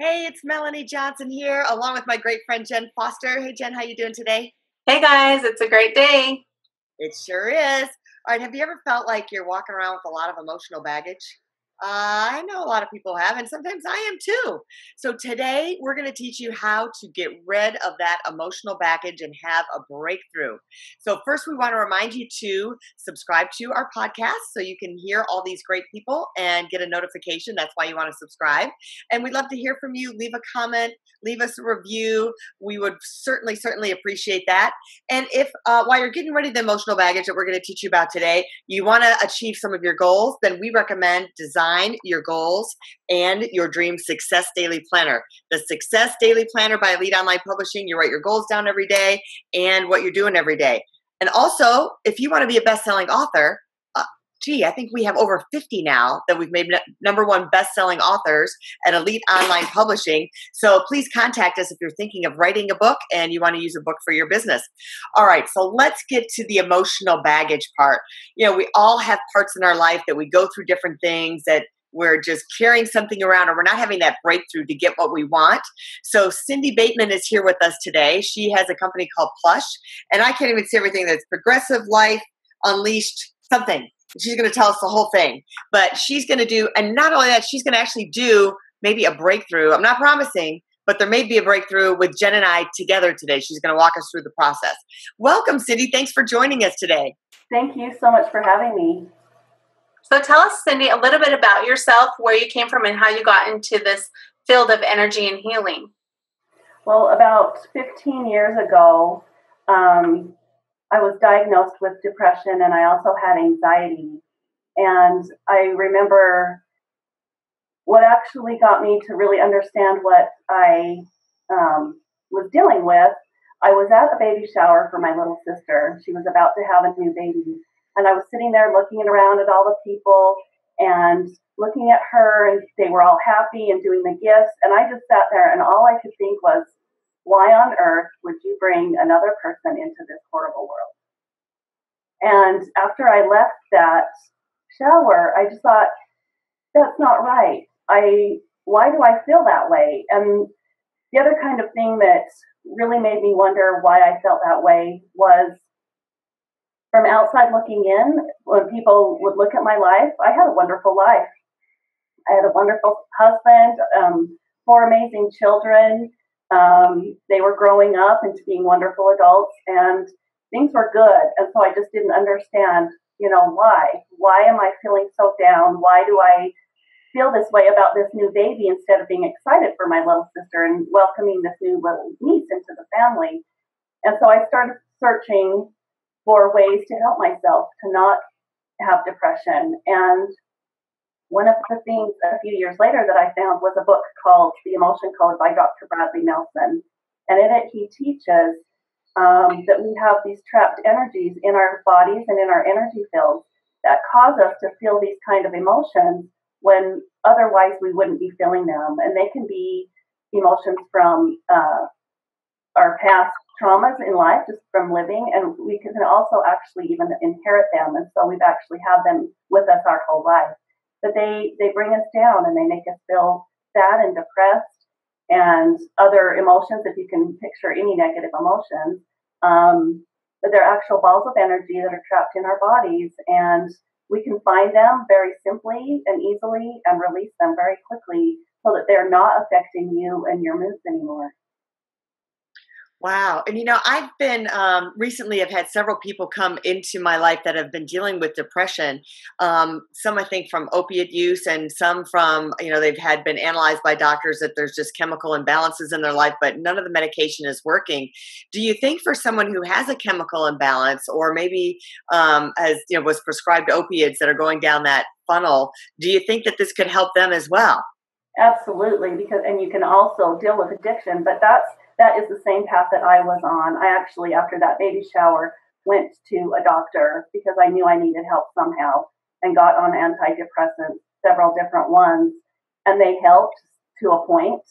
Hey, it's Melanie Johnson here, along with my great friend Jen Foster. Hey, Jen, how you doing today? Hey guys, it's a great day. It sure is. All right, have you ever felt like you're walking around with a lot of emotional baggage? I know a lot of people have, and sometimes I am too. So today we're going to teach you how to get rid of that emotional baggage and have a breakthrough. So first, we want to remind you to subscribe to our podcast so you can hear all these great people and get a notification. That's why you want to subscribe. And we'd love to hear from you. Leave a comment, leave us a review. We would certainly, certainly appreciate that. And if uh, while you're getting rid of the emotional baggage that we're going to teach you about today, you want to achieve some of your goals, then we recommend design define your goals and your dream success daily planner. The success daily planner by Elite Online Publishing, you write your goals down every day and what you're doing every day. And also, if you want to be a best selling author, gee, I think we have over 50 now that we've made number one best-selling authors at Elite Online Publishing. So please contact us if you're thinking of writing a book and you want to use a book for your business. All right, so let's get to the emotional baggage part. You know, we all have parts in our life that we go through different things that we're just carrying something around or we're not having that breakthrough to get what we want. So Cindy Bateman is here with us today. She has a company called Plush, and I can't even see everything that's progressive life, unleashed, something she's going to tell us the whole thing. But she's going to do, and not only that, she's going to actually do maybe a breakthrough. I'm not promising, but there may be a breakthrough with Jen and I together today. She's going to walk us through the process. Welcome, Cindy. Thanks for joining us today. Thank you so much for having me. So tell us, Cindy, a little bit about yourself, where you came from, and how you got into this field of energy and healing. Well, about 15 years ago, um, I was diagnosed with depression and I also had anxiety. And I remember what actually got me to really understand what I um, was dealing with. I was at a baby shower for my little sister. She was about to have a new baby. And I was sitting there looking around at all the people and looking at her, and they were all happy and doing the gifts. And I just sat there, and all I could think was, why on earth would you bring another person into this horrible world? And after I left that shower, I just thought, that's not right. I why do I feel that way? And the other kind of thing that really made me wonder why I felt that way was from outside looking in, when people would look at my life, I had a wonderful life. I had a wonderful husband, um, four amazing children. Um, they were growing up into being wonderful adults, and things were good. And so I just didn't understand, you know, why. Why am I feeling so down? Why do I feel this way about this new baby instead of being excited for my little sister and welcoming this new little niece into the family? And so I started searching for ways to help myself to not have depression. And one of the things a few years later that I found was a book called The Emotion Code by Dr. Bradley Nelson. And in it, he teaches um, that we have these trapped energies in our bodies and in our energy fields that cause us to feel these kind of emotions when otherwise we wouldn't be feeling them. And they can be emotions from uh, our past traumas in life, just from living, and we can also actually even inherit them. And so we've actually had them with us our whole life. But they, they bring us down and they make us feel sad and depressed and other emotions, if you can picture any negative emotions. Um, but they're actual balls of energy that are trapped in our bodies, and we can find them very simply and easily and release them very quickly so that they're not affecting you and your moods anymore. Wow. And you know, I've been um, recently, have had several people come into my life that have been dealing with depression. Um, some, I think, from opiate use, and some from, you know, they've had been analyzed by doctors that there's just chemical imbalances in their life, but none of the medication is working. Do you think for someone who has a chemical imbalance or maybe um, as, you know, was prescribed opiates that are going down that funnel, do you think that this could help them as well? Absolutely, because and you can also deal with addiction, but that's that is the same path that I was on. I actually, after that baby shower, went to a doctor because I knew I needed help somehow and got on antidepressants, several different ones, and they helped to a point,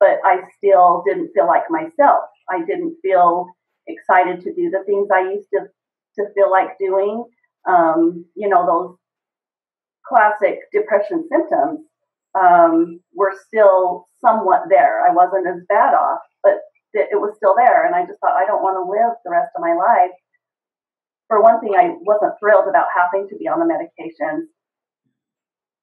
but I still didn't feel like myself. I didn't feel excited to do the things I used to to feel like doing. Um, you know, those classic depression symptoms um, were still somewhat there. I wasn't as bad off, but it, it was still there. And I just thought, I don't want to live the rest of my life. For one thing, I wasn't thrilled about having to be on the medication.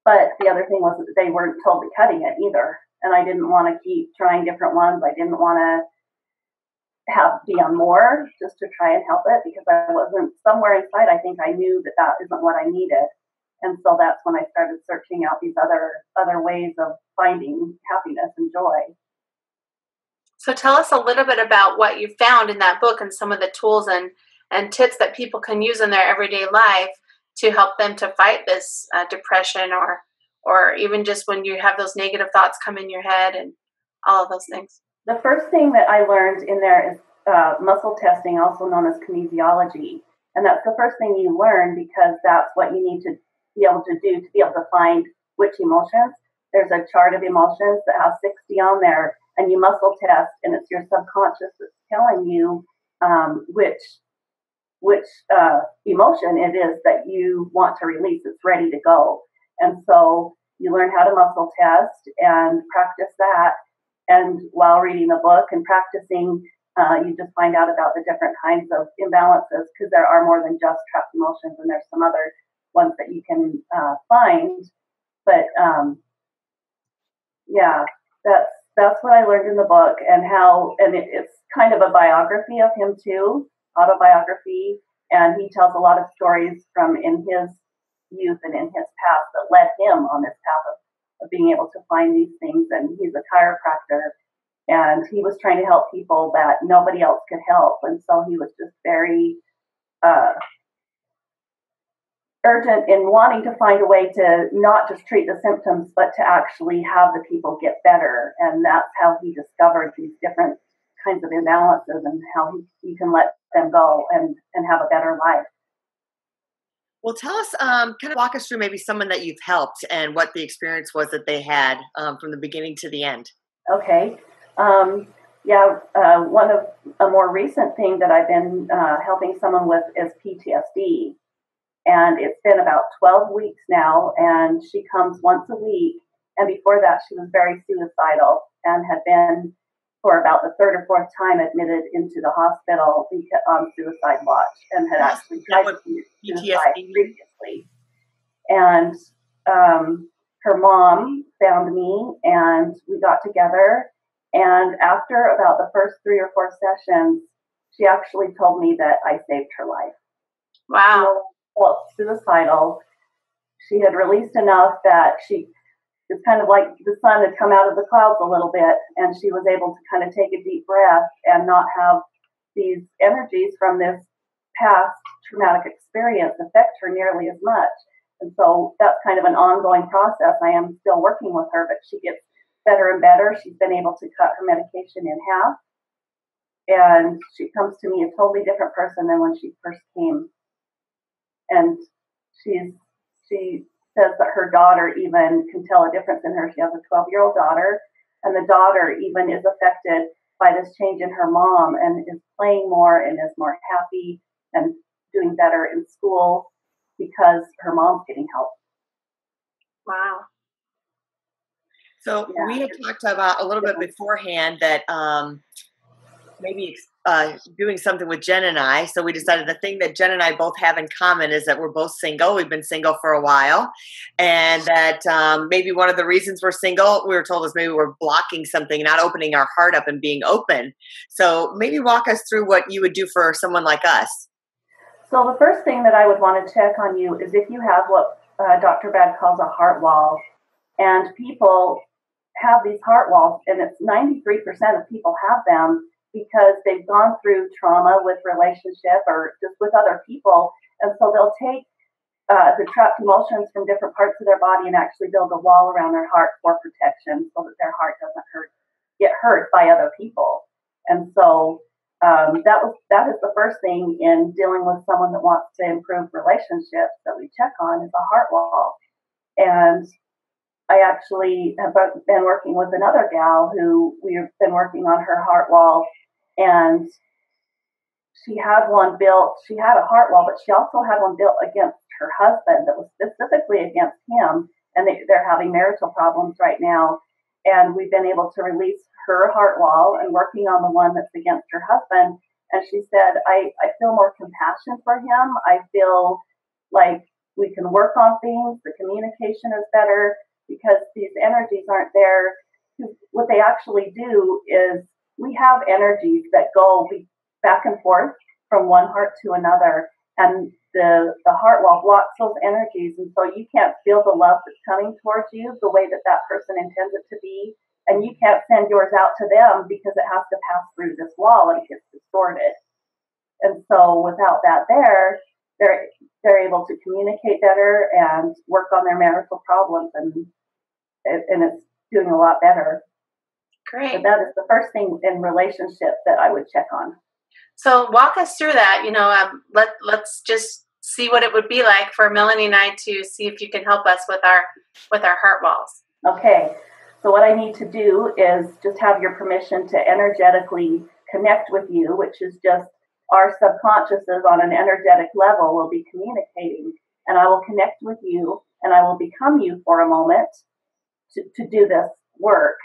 But the other thing was that they weren't totally cutting it either. And I didn't want to keep trying different ones. I didn't want to have be on more just to try and help it because I wasn't somewhere inside. I think I knew that that isn't what I needed, and so that's when I started searching out these other other ways of finding happiness and joy. So tell us a little bit about what you found in that book and some of the tools and, and tips that people can use in their everyday life to help them to fight this uh, depression or or even just when you have those negative thoughts come in your head and all of those things. The first thing that I learned in there is uh, muscle testing, also known as kinesiology. And that's the first thing you learn because that's what you need to be able to do to be able to find which emotions. There's a chart of emotions that has 60 on there and you muscle test, and it's your subconscious that's telling you um, which which uh, emotion it is that you want to release. It's ready to go, and so you learn how to muscle test and practice that. And while reading the book and practicing, uh, you just find out about the different kinds of imbalances because there are more than just trapped emotions, and there's some other ones that you can uh, find. But um, yeah, that's that's what I learned in the book, and how, and it, it's kind of a biography of him too, autobiography, and he tells a lot of stories from in his youth and in his past that led him on this path of, of being able to find these things. And he's a chiropractor, and he was trying to help people that nobody else could help, and so he was just very uh, urgent in wanting to find a way to not just treat the symptoms, but to actually have the people get better. And that's how he discovered these different kinds of imbalances and how he, he can let them go and, and have a better life. Well, tell us, um, kind of walk us through maybe someone that you've helped and what the experience was that they had um, from the beginning to the end. Okay. Um, yeah, uh, one of a more recent thing that I've been uh, helping someone with is PTSD. And it's been about 12 weeks now, and she comes once a week. And before that, she was very suicidal and had been for about the third or fourth time admitted into the hospital on suicide watch and had actually tried to commit suicide previously. And um, her mom found me, and we got together. And after about the first three or four sessions, she actually told me that I saved her life. Wow felt suicidal. She had released enough that she it's kind of like the sun had come out of the clouds a little bit, and she was able to kind of take a deep breath and not have these energies from this past traumatic experience affect her nearly as much. And so that's kind of an ongoing process. I am still working with her, but she gets better and better. She's been able to cut her medication in half. And she comes to me a totally different person than when she first came and she's she says that her daughter even can tell a difference in her. She has a 12 year old daughter, and the daughter even is affected by this change in her mom and is playing more and is more happy and doing better in school because her mom's getting help. Wow. So yeah. we had talked about a little bit beforehand that um, maybe uh, doing something with Jen and I. So we decided the thing that Jen and I both have in common is that we're both single. We've been single for a while. And that um, maybe one of the reasons we're single, we were told, is maybe we're blocking something, not opening our heart up and being open. So maybe walk us through what you would do for someone like us. So the first thing that I would want to check on you is if you have what uh, Dr. Brad calls a heart wall. And people have these heart walls, and it's 93% of people have them because they've gone through trauma with relationship or just with other people. And so they'll take uh, the trapped emotions from different parts of their body and actually build a wall around their heart for protection so that their heart doesn't hurt get hurt by other people. And so um, that was that is the first thing in dealing with someone that wants to improve relationships that we check on is a heart wall. And I actually have been working with another gal who we've been working on her heart wall, and she had one built. She had a heart wall, but she also had one built against her husband that was specifically against him, and they, they're having marital problems right now. And we've been able to release her heart wall and working on the one that's against her husband. And she said, I, I feel more compassion for him. I feel like we can work on things. The communication is better because these energies aren't there. What they actually do is we have energies that go back and forth from one heart to another. And the, the heart wall blocks those energies. And so you can't feel the love that's coming towards you the way that that person intends it to be. And you can't send yours out to them because it has to pass through this wall and it gets distorted. And so without that there, they're they're able to communicate better and work on their marital problems and and it's doing a lot better. Great. So that is the first thing in relationship that I would check on. So walk us through that. You know, um, let let's just see what it would be like for Melanie and I to see if you can help us with our with our heart walls. Okay. So what I need to do is just have your permission to energetically connect with you, which is just our subconsciouses on an energetic level will be communicating, and I will connect with you, and I will become you for a moment to, to do this work.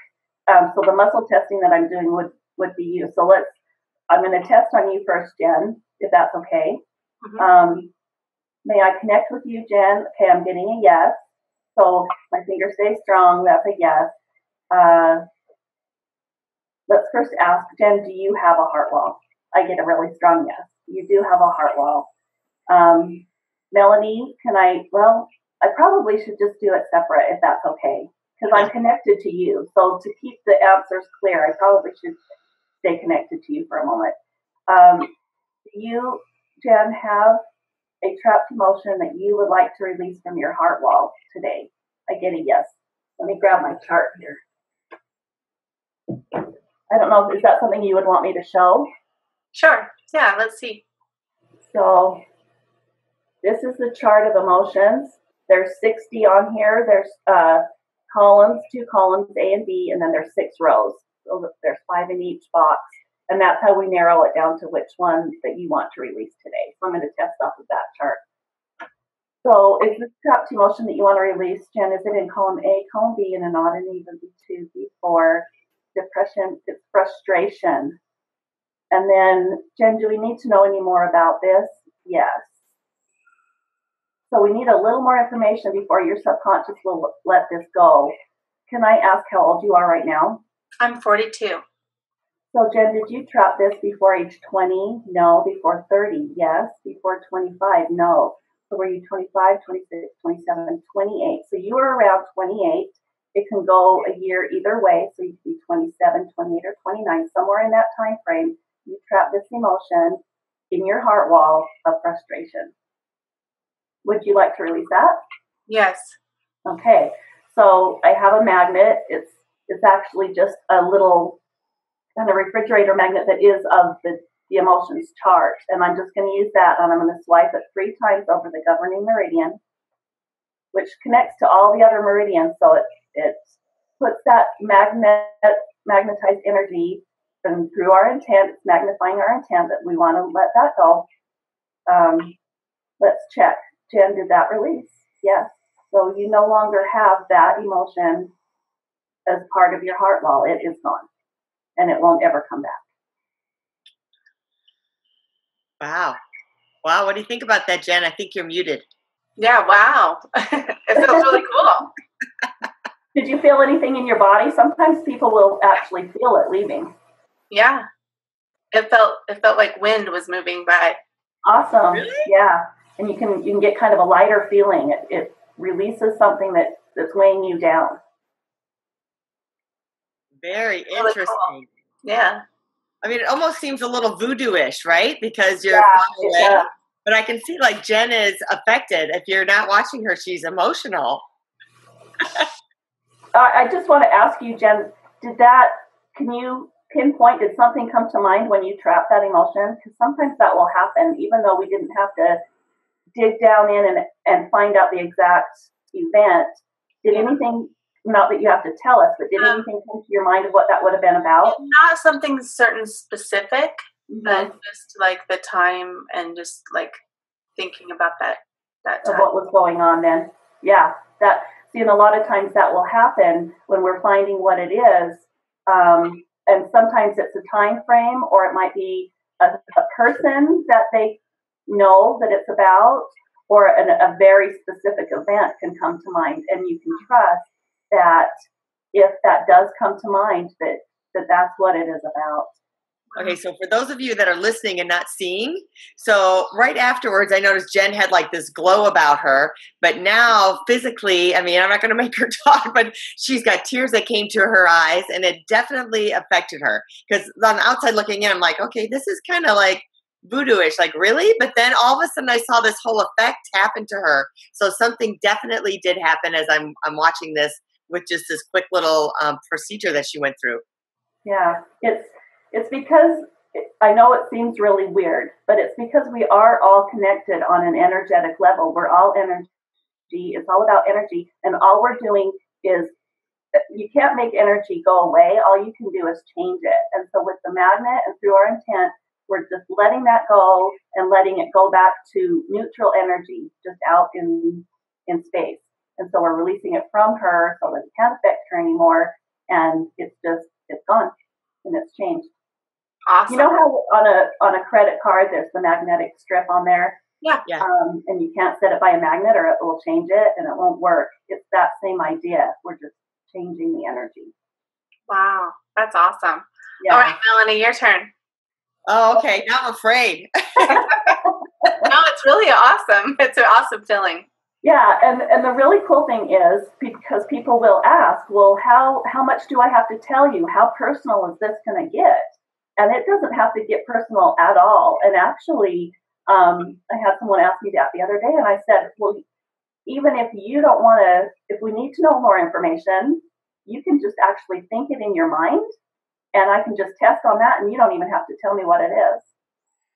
Um, so the muscle testing that I'm doing would would be you. So let's I'm going to test on you first, Jen, if that's okay. Mm-hmm. Um, may I connect with you, Jen? Okay, I'm getting a yes. So my finger stays strong. That's a yes. Uh, let's first ask, Jen, do you have a heart wall? I get a really strong yes. You do have a heart wall. Um, Melanie, can I? Well, I probably should just do it separate if that's okay, because I'm connected to you. So to keep the answers clear, I probably should stay connected to you for a moment. Um, do you, Jen, have a trapped emotion that you would like to release from your heart wall today? I get a yes. Let me grab my chart here. I don't know, is that something you would want me to show? Sure. Yeah, let's see. So, this is the chart of emotions. There's 60 on here. There's uh, columns, two columns, A and B, and then there's six rows so there's five in each box. And that's how we narrow it down to which one that you want to release today. So I'm going to test off of that chart. So is this two emotion that you want to release, Jen, is it in column A, column B, and an odd and even B2, B4? Depression, frustration. And then, Jen, do we need to know any more about this? Yes. So we need a little more information before your subconscious will let this go. Can I ask how old you are right now? I'm 42. So, Jen, did you trap this before age 20? No. Before 30? Yes. Before 25? No. So, were you 25, 26, 27, 28? So, you were around 28. It can go a year either way. So, you could be 27, 28, or 29. Somewhere in that time frame, you trap this emotion in your heart wall of frustration. Would you like to release that? Yes. Okay. So, I have a magnet. It's it's actually just a little kind of refrigerator magnet that is of the, the emotions chart. And I'm just going to use that and I'm going to swipe it three times over the governing meridian, which connects to all the other meridians. So it, it puts that magnet, magnetized energy and through our intent, it's magnifying our intent that we want to let that go. Um, let's check. Jen, did that release? Yes. So you no longer have that emotion as part of your heart wall. It is gone and it won't ever come back. Wow. Wow. What do you think about that, Jen? I think you're muted. Yeah, wow. it feels really cool. Did you feel anything in your body? Sometimes people will actually feel it leaving. Yeah. It felt it felt like wind was moving by. Awesome. Really? Yeah. And you can you can get kind of a lighter feeling. It, it releases something that, that's weighing you down. Very interesting. Cool. Yeah. I mean, it almost seems a little voodoo-ish, right? Because you're yeah, but I can see like Jen is affected. If you're not watching her, she's emotional. Uh, I just want to ask you, Jen, did that, can you pinpoint, did something come to mind when you trap that emotion? Because sometimes that will happen, even though we didn't have to dig down in and, and find out the exact event. Did anything, not that you have to tell us, but did um, anything come to your mind of what that would have been about? Not something certain specific, mm-hmm. but just like the time and just like thinking about that that time. Of what was going on then. Yeah, that see, and a lot of times that will happen when we're finding what it is. Um, and sometimes it's a time frame or it might be a, a person that they know that it's about or an, a very specific event can come to mind and you can trust that if that does come to mind that, that that's what it is about Okay, so for those of you that are listening and not seeing, so right afterwards, I noticed Jen had like this glow about her, but now physically, I mean, I'm not going to make her talk, but she's got tears that came to her eyes, and it definitely affected her. Because on the outside looking in, I'm like, okay, this is kind of like voodoo-ish, like really? But then all of a sudden, I saw this whole effect happen to her. So something definitely did happen as I'm I'm watching this with just this quick little um, procedure that she went through. Yeah, it's it's because I know it seems really weird, but it's because we are all connected on an energetic level. We're all energy. It's all about energy. And all we're doing is you can't make energy go away. All you can do is change it. And so with the magnet and through our intent, we're just letting that go and letting it go back to neutral energy, just out in in space. And so we're releasing it from her so that it can't affect her anymore. And it's just it's gone and it's changed. Awesome. You know how on a on a credit card there's the magnetic strip on there? Yeah. yeah. Um, and you can't set it by a magnet or it will change it and it won't work. It's that same idea. We're just changing the energy. Wow. That's awesome. Yeah. All right, Melanie, your turn. Oh, okay. Now I'm afraid. no, it's really awesome. It's an awesome feeling. Yeah, and, and the really cool thing is because people will ask, well, how how much do I have to tell you? How personal is this going to get? And it doesn't have to get personal at all. And actually, um, I had someone ask me that the other day, and I said, well, even if you don't want to, if we need to know more information, you can just actually think it in your mind, and I can just test on that, and you don't even have to tell me what it is.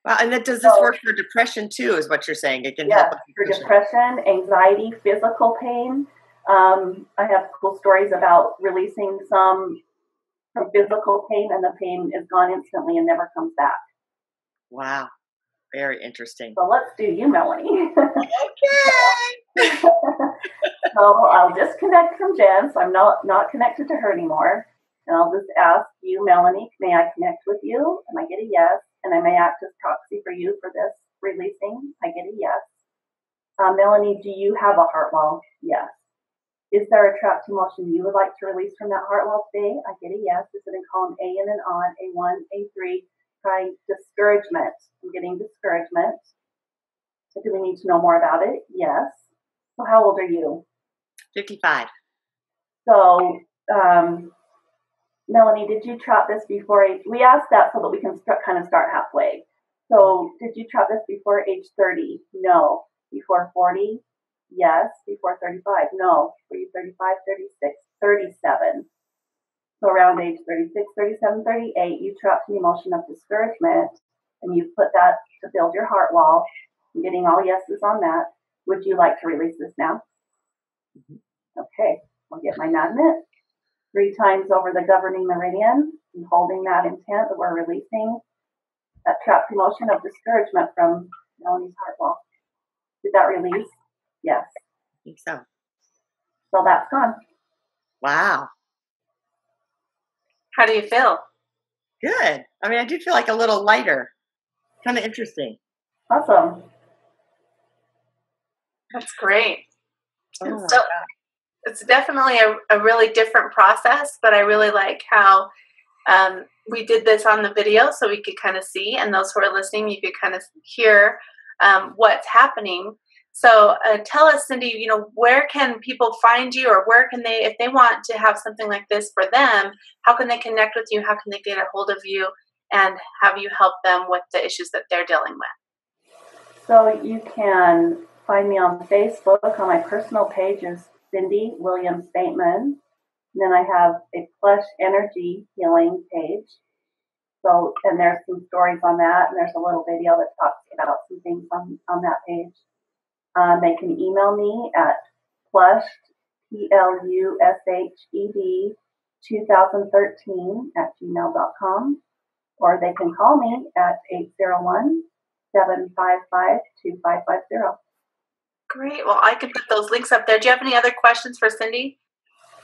Well, and that does this work for depression too? Is what you're saying? It can yeah, help for depression, anxiety, physical pain. Um, I have cool stories about releasing some from physical pain, and the pain is gone instantly and never comes back. Wow, very interesting. So let's do you, Melanie. okay. so I'll disconnect from Jen, so I'm not not connected to her anymore, and I'll just ask you, Melanie, may I connect with you? And I get a yes, and I may act as proxy for you for this releasing. I get a yes. Uh, Melanie, do you have a heart wall? Yes. Is there a trapped emotion you would like to release from that heart wall today? I get a yes. Is it in column A and an on, A1, A3? Trying discouragement. I'm getting discouragement. So do we need to know more about it? Yes. So how old are you? 55. So, um, Melanie, did you trap this before age? We asked that so that we can start, kind of start halfway. So, did you trap this before age 30? No. Before 40? Yes. Before 35? No. Were you 35, 36, 37? So around age 36, 37, 38, you trapped an emotion of discouragement and you put that to build your heart wall. I'm getting all yeses on that. Would you like to release this now? Mm-hmm. Okay, I'll get my magnet three times over the governing meridian and holding that intent that we're releasing that trapped emotion of discouragement from Melanie's heart wall. Did that release? Yes. I think so. So that's gone. Wow. How do you feel? Good. I mean, I do feel like a little lighter. Kind of interesting. Awesome. That's great. Oh so, it's definitely a, a really different process, but I really like how um, we did this on the video so we could kind of see, and those who are listening, you could kind of hear um, what's happening. So uh, tell us, Cindy, you know, where can people find you or where can they, if they want to have something like this for them, how can they connect with you? How can they get a hold of you and have you help them with the issues that they're dealing with? So you can find me on Facebook. On my personal page is Cindy Williams Bateman. And then I have a plush energy healing page. So, and there's some stories on that, and there's a little video that talks about some things on, on that page. Um, they can email me at plushed, P L U S H E D, 2013 at gmail.com, or they can call me at 801 755 2550. Great. Well, I can put those links up there. Do you have any other questions for Cindy?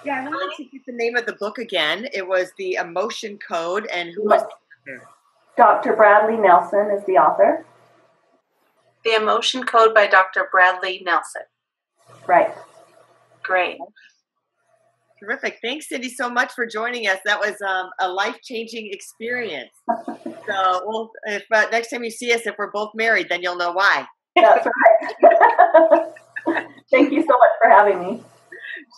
Yeah, I wanted to get the name of the book again. It was The Emotion Code, and who was Dr. Bradley Nelson is the author. The Emotion Code by Dr. Bradley Nelson. Right. Great. Terrific. Thanks, Cindy, so much for joining us. That was um, a life changing experience. so, well, if uh, next time you see us, if we're both married, then you'll know why. That's right. Thank you so much for having me.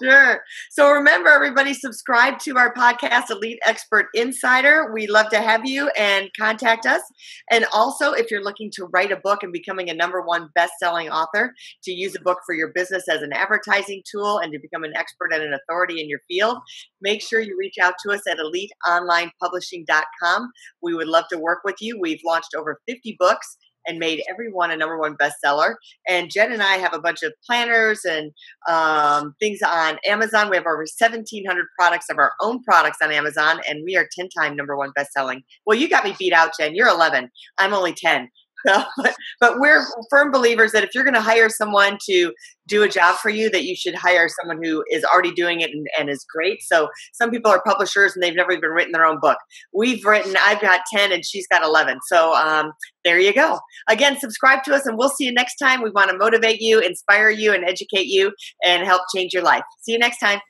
Sure. So remember, everybody, subscribe to our podcast, Elite Expert Insider. We love to have you and contact us. And also, if you're looking to write a book and becoming a number one best-selling author, to use a book for your business as an advertising tool and to become an expert and an authority in your field, make sure you reach out to us at eliteonlinepublishing.com. We would love to work with you. We've launched over 50 books and made everyone a number one bestseller. And Jen and I have a bunch of planners and um, things on Amazon. We have over 1,700 products of our own products on Amazon, and we are 10 time number one bestselling. Well, you got me beat out, Jen. You're 11. I'm only 10. So, but, but we're firm believers that if you're going to hire someone to do a job for you, that you should hire someone who is already doing it and, and, is great. So some people are publishers and they've never even written their own book. We've written, I've got 10 and she's got 11. So um, there you go. Again, subscribe to us and we'll see you next time. We want to motivate you, inspire you, and educate you and help change your life. See you next time.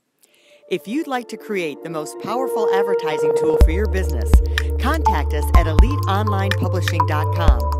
If you'd like to create the most powerful advertising tool for your business, contact us at eliteonlinepublishing.com